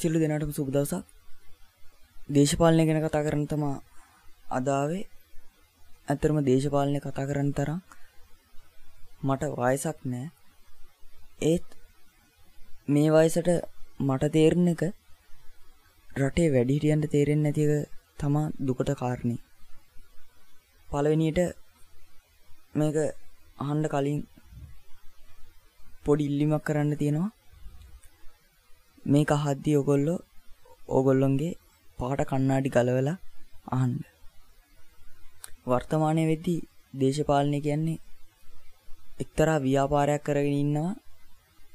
සිල්ලු දෙනාටම සුබ දවසක්. දේශපාලනය ගැන කතා කරන්න තමා අද ආවේ. ඇත්තටම දේශපාලනය කතා කරන්න තරම් මට වයසක් නෑ. ඒත් මේ වයසට මට තේරෙන එක රටේ වැඩිහිටියන්ට තේරෙන්නේ නැති එක තමා දුකට කාරණේ. පළවෙනියට මේක අහන්න කලින් පොඩි ඉල්ලීමක් කරන්න තියෙනවා. මේක අහද්දී ඔයගොල්ලෝ ඕගොල්ලොන්ගේ පාට කණ්ණාඩි ගලවලා අහන්න. වර්තමානයේ වෙද්දී දේශපාලනය කියන්නේ එක්තරා ව්‍යාපාරයක් කරගෙන ඉන්නවා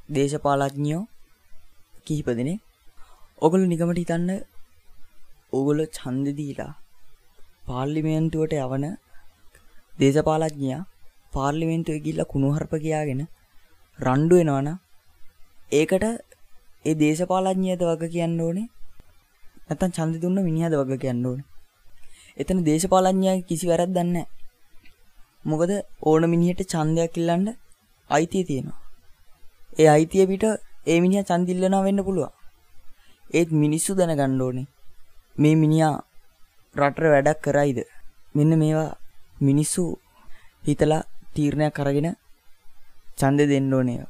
දේශපාලඥයෝ කිහිප දෙනෙක්. ඔගොල්ලෝ නිකමට හිතන්න ඕගොල්ලෝ ඡන්දෙ දීලා පාර්ලිමේන්තුවට යවන දේශපාලඥයා පාර්ලිමේන්තුවේ ගිහිල්ලා කුණුහරුප කියාගෙන රණ්ඩු වෙනවනම් ඒකට ඒ දේශපාලඥයද වග කියන්න ඕනේ? නැත්තම් ඡන්දෙ දුන්න මිනිහද වග කියන්න ඕනේ? එතන දේශපාලඥයා කිසි වැරද්දක් නැහැ. මොකද ඕන මිනිහට ඡන්දයක් ඉල්ලන්න අයිතිය තියෙනවා. ඒ අයිතිය පිට ඒ මිනිහා ඡන්ද ඉල්ලනවා වෙන්න පුළුවන්. ඒත් මිනිස්සු දැනගන්න ඕනේ මේ මිනිහා රටට වැඩක් කරයිද? මෙන්න මේවා මිනිස්සු හිතලා තීරණයක් අරගෙන ඡන්දෙ දෙන්න ඕනේ.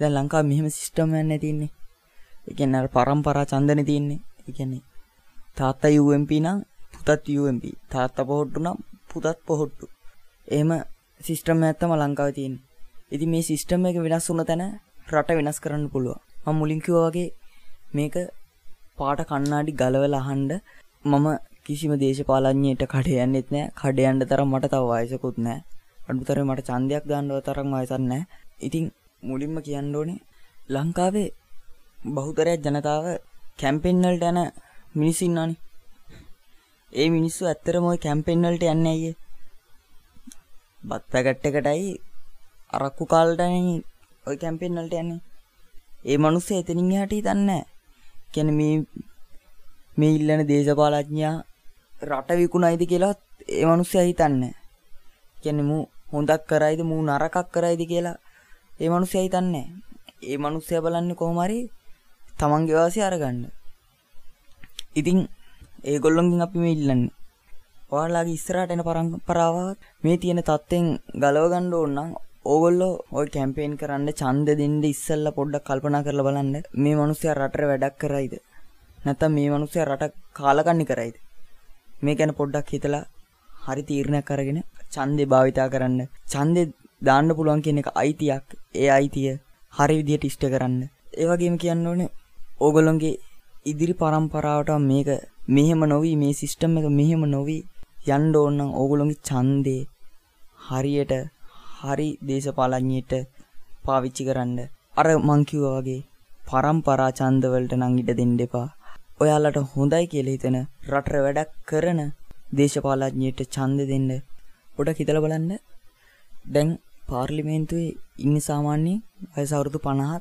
දැන් ලංකාවේ මෙහෙම සිස්ටම් එකක් නැති ඉන්නේ. ඒ කියන්නේ අර පරම්පරා ඡන්දනේ තියෙන්නේ. ඒ කියන්නේ තාත්තා UMP නම් පුතත් UMP. තාත්තා පොහොට්ටු නම් පුතත් පොහොට්ටු. එහෙම සිස්ටම් එකක් තමයි ලංකාවේ තියෙන්නේ. ඉතින් මේ සිස්ටම් එක වෙනස් වුණ තැන රට වෙනස් කරන්න පුළුවන්. මම මුලින් කිව්වා වගේ මේක පාට කණ්ණාඩි ගලවලා අහන්න මම කිසිම දේශපාලඥයෙක්ට කඩ යන්නෙත් නෑ. කඩ යන්න තරම් මට තව වයසකුත් නෑ. අඩුතරේ මට ඡන්දයක් දාන්නව තරම් වයසක් නෑ. ඉතින් මුලින්ම කියන්න ඕනේ ලංකාවේ බහුතරයක් ජනතාව කැම්පේන් වලට යන මිනිස්සු ඉන්නවනේ. ඒ මිනිස්සු ඇත්තටම ওই කැම්පේන් වලට යන්නේ අයියේ. බත් පැකට් එකටයි අරක්කු කාලටයි ওই කැම්පේන් වලට යන්නේ. ඒ මිනිස්සු එතනින් එහාට හිතන්නේ නැහැ. කියන්නේ මේ මේ ඉල්ලන දේශපාලඥයා රට විකුණයිද කියලා ඒ මිනිස්සයා හිතන්නේ. කියන්නේ මූ හොඳක් කරයිද මූ නරකක් කරයිද කියලා ඒ මිනිස්සයා හිතන්නේ. ඒ මිනිස්සයා බලන්නේ කොහොම හරි තමන්ගේ වාසි අරගන්න. ඉතින් ඒගොල්ලොන්ගින් අපි ඉල්ලන්න. ඔයාලාගේ ඉස්සරට එන පරං පරාවත් මේ තියෙන තත්ත්වෙන් ගලවගණ්ඩ ඕන්නම් ඕගොල්ලෝ ඔය කැම්පේෙන් කරන්න චන්ද දෙන්ඩ ඉස්සල්ල පොඩ්ඩක් කල්පනා කරල බලන්න. මේ මනුස්සය රටර වැඩක් කරයිද? නැත මේ මනුස්සය රට කාලකන්නි කරයිද? මේ ගැන පොඩ්ඩක් හිතලා හරි තීරණයක් කරගෙන චන්දෙ භාවිතා කරන්න. චන්දෙ දාන්න පුළුවන් කියන එක අයිතියක්. ඒ අයිතිය හරි විදියට ඉෂ්ට කරන්න. ඒවගේම කියන්න ඕනේ ඕගොල්ලොන්ගේ ඉදිරි පරම්පරාවට මේක මෙහෙම නොවි මේ සිස්ටම් එක මෙහෙම නොවි යන්න ඕන නම් ඕගොල්ලොන්ගේ ඡන්දේ හරියට හරි දේශපාලඥයෙක්ට පාවිච්චි කරන්න. අර මං කිව්වා වගේ පරම්පරා ඡන්ද වලට නම් ඉඩ දෙන්න එපා. ඔයාලට හොඳයි කියලා හිතන රටට වැඩක් කරන දේශපාලඥයෙක්ට ඡන්ද දෙන්න පොඩක් හිතලා බලන්න. දැන් පාර්ලිමේන්තුවේ ඉන්නේ සාමාන්‍යයෙන් වයස අවුරුදු 50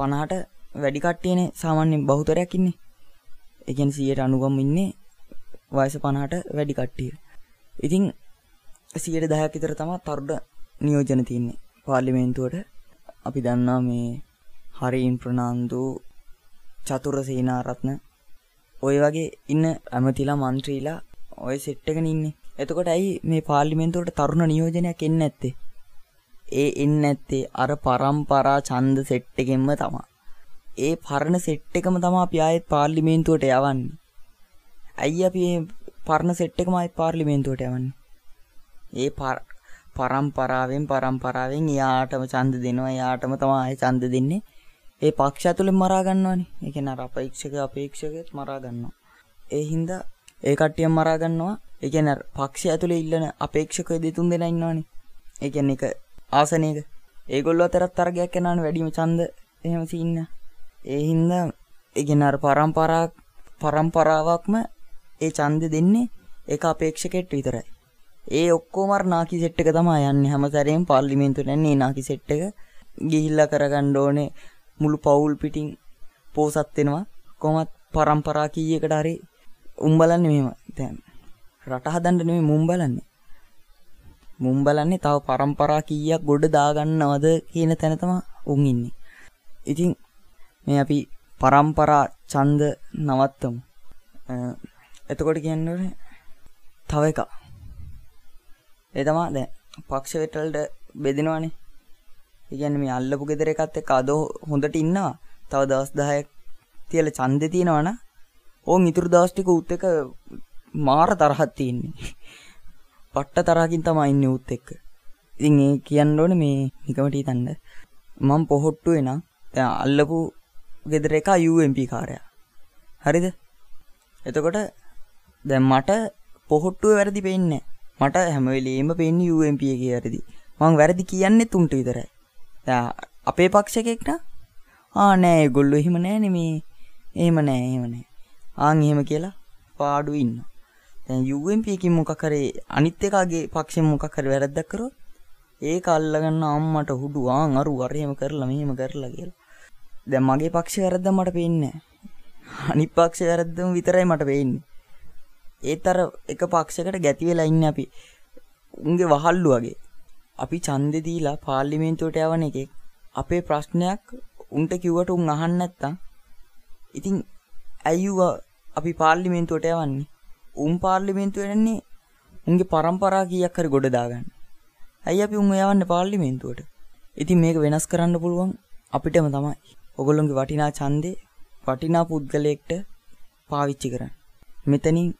50ට වැඩි කට්ටියනේ සාමාන්‍යයෙන් බහුතරයක් ඉන්නේ. ඒ කියන්නේ 100ට 90ම ඉන්නේ වයස 50ට වැඩි කට්ටිය. ඉතින් 110ක් විතර තමයි තරුණ නියෝජන තියෙන්නේ පාර්ලිමේන්තුවට. අපි දන්නා මේ හරීන් ප්‍රනාන්දු චතුර සේනාරත්න ඔය වගේ ඉන්න ඇමතිලා මන්ත්‍රීලා ඔය සෙට් එකන ඉන්නේ. එතකොට ඇයි මේ පාර්ලිමේන්තුවට තරුණ නියෝජනයක් එන්නේ නැත්තේ? ඒ එන්නේ නැත්තේ අර පරම්පරා ඡන්ද සෙට් එකෙන්ම තමයි. ඒ පරණ සෙට් එකම තමයි අපි ආයෙත් පාර්ලිමේන්තුවට යවන්නේ. ඇයි අපි මේ පරණ සෙට් එකම ආයෙත් පාර්ලිමේන්තුවට යවන්නේ? ඒ පරම්පරාවෙන් පරම්පරාවෙන් එයාටම ඡන්ද දෙනවා. එයාටම තමයි ආයෙ ඡන්ද දෙන්නේ. ඒ පක්ෂ ඇතුලෙන් මරා ගන්නවනේ. ඒ කියන්නේ අර අපේක්ෂක අපේක්ෂකෙත් මරා ගන්නවා. ඒ හින්දා ඒ කට්ටියම මරා ගන්නවා. ඒ කියන්නේ පක්ෂය ඇතුලේ ඉල්ලන අපේක්ෂකයෝ දෙතුන් දෙනා ඉන්නවනේ. ඒ කියන්නේ එක ආසනයක. ඒගොල්ලෝ අතරත් තරගයක් යනවනේ වැඩිම ඡන්ද එහෙම සීන්න. ඒ හින්දා ඒ කියන්නේ අර පරම්පරා පරම්පරාවක්ම ඒ ඡන්ද දෙන්නේ ඒක අපේක්ෂකෙට විතරයි. ඒ ඔක්කොම අර නාකි සෙට් එක තමයි යන්නේ. හැමසැරේම පාර්ලිමේන්තුවට යන්නේ නාකි සෙට් එක. ගිහිල්ලා කරගන්න ඕනේ මුළු පවුල් පිටින් පෝසත් වෙනවා. කොහොමත් පරම්පරා කීයකට හරි උන් බලන්නේ මෙහෙම. දැන් රට හදන්න නෙමෙයි මුන් බලන්නේ. මුන් බලන්නේ තව පරම්පරා කීයක් ගොඩ දාගන්නවද කියන තැන තමයි උන් ඉන්නේ. ඉතින් මේ අපි පරම්පරා ඡන්ද නවත්තමු. එතකොට කියන්නේ තව එකක්. ඒ තමයි දැන් පක්ෂ වෙටවලට බෙදෙනවානේ. ඒ කියන්නේ මේ අල්ලපු ගෙදර එකත් එක්ක අද හොඳට ඉන්නවා. තව දවස් 10ක් තියලා ඡන්දේ තියෙනවනම් ඕන් ඉතුරු දවස් ටික උත් එක මාර තරහක් තියෙන්නේ. පට්ට තරහකින් තමයි ඉන්නේ උත් එක්ක. ඉතින් ඒ කියන්න ඕනේ මේ නිකමට හිතන්න. මම පොහොට්ටුවේ නම් දැන් අල්ලපු ගෙදර එක UMP කාර්යයා. හරිද? එතකොට දැන් මට පොහොට්ටුවේ වැරදි පේන්නේ මට හැම වෙලෙම පේන්නේ UMP එකේ වැරදි. මං වැරදි කියන්නේ තුන්ට විතරයි. දැන් අපේ පක්ෂයකෙක් නා ආ නෑ ඒගොල්ලෝ එහෙම නෑනේ මේ එහෙම නෑ එහෙම නෑ. ආන් එහෙම කියලා පාඩු ඉන්නවා. දැන් UMP එකකින් මොකක් හරි අනිත් එකාගේ පක්ෂෙන් මොකක් හරි වැරද්දක් කරොත් ඒක අල්ලගන්න අම්මට හුඩු ආන් අරු අර එහෙම කරලා මෙහෙම කරලා කියලා. දැන් මගේ පක්ෂේ වැරද්ද මට පේන්නේ අනිත් පක්ෂේ වැරද්දම විතරයි මට පේන්නේ. ඒතර එක පක්ෂයකට ගැති වෙලා ඉන්නේ අපි. උන්ගේ වහල්ලු වගේ. අපි ඡන්දෙ දීලා පාර්ලිමේන්තුවට යවන එකෙක් අපේ ප්‍රශ්නයක් උන්ට කිව්වට උන් අහන්න නැත්තම් ඉතින් ඇයි අපි පාර්ලිමේන්තුවට යවන්නේ? උන් පාර්ලිමේන්තුවට යන්නේ උන්ගේ પરම්පරා කීයක් හරි ගොඩ දාගන්න. ඇයි අපි උන් යවන්නේ පාර්ලිමේන්තුවට? ඉතින් මේක වෙනස් කරන්න පුළුවන් අපිටම තමයි. ඔගොල්ලොන්ගේ වටිනා ඡන්දේ වටිනා පුද්ගලයෙක්ට පාවිච්චි කරන්න. මෙතනින්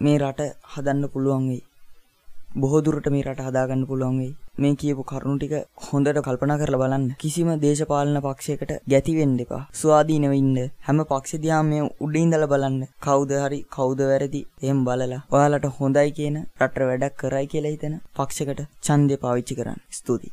මේ රට හදන්න පුළුවන් වෙයි. බොහෝ දුරට මේ රට හදාගන්න පුළුවන් වෙයි. මේ කියපු කරුණු ටික හොඳට කල්පනා කරලා බලන්න. කිසිම දේශපාලන පක්ෂයකට ගැති වෙන්න එපා. ස්වාධීනව ඉන්න. හැම පක්ෂ දිහාම මේ උඩින් ඉඳලා බලන්න. කවුද හරි කවුද වැරදි එහෙම බලලා ඔයාලට හොඳයි කියන රට වැඩක් කරයි කියලා හිතන පක්ෂයකට ඡන්දය පාවිච්චි කරන්න. ස්තුතියි.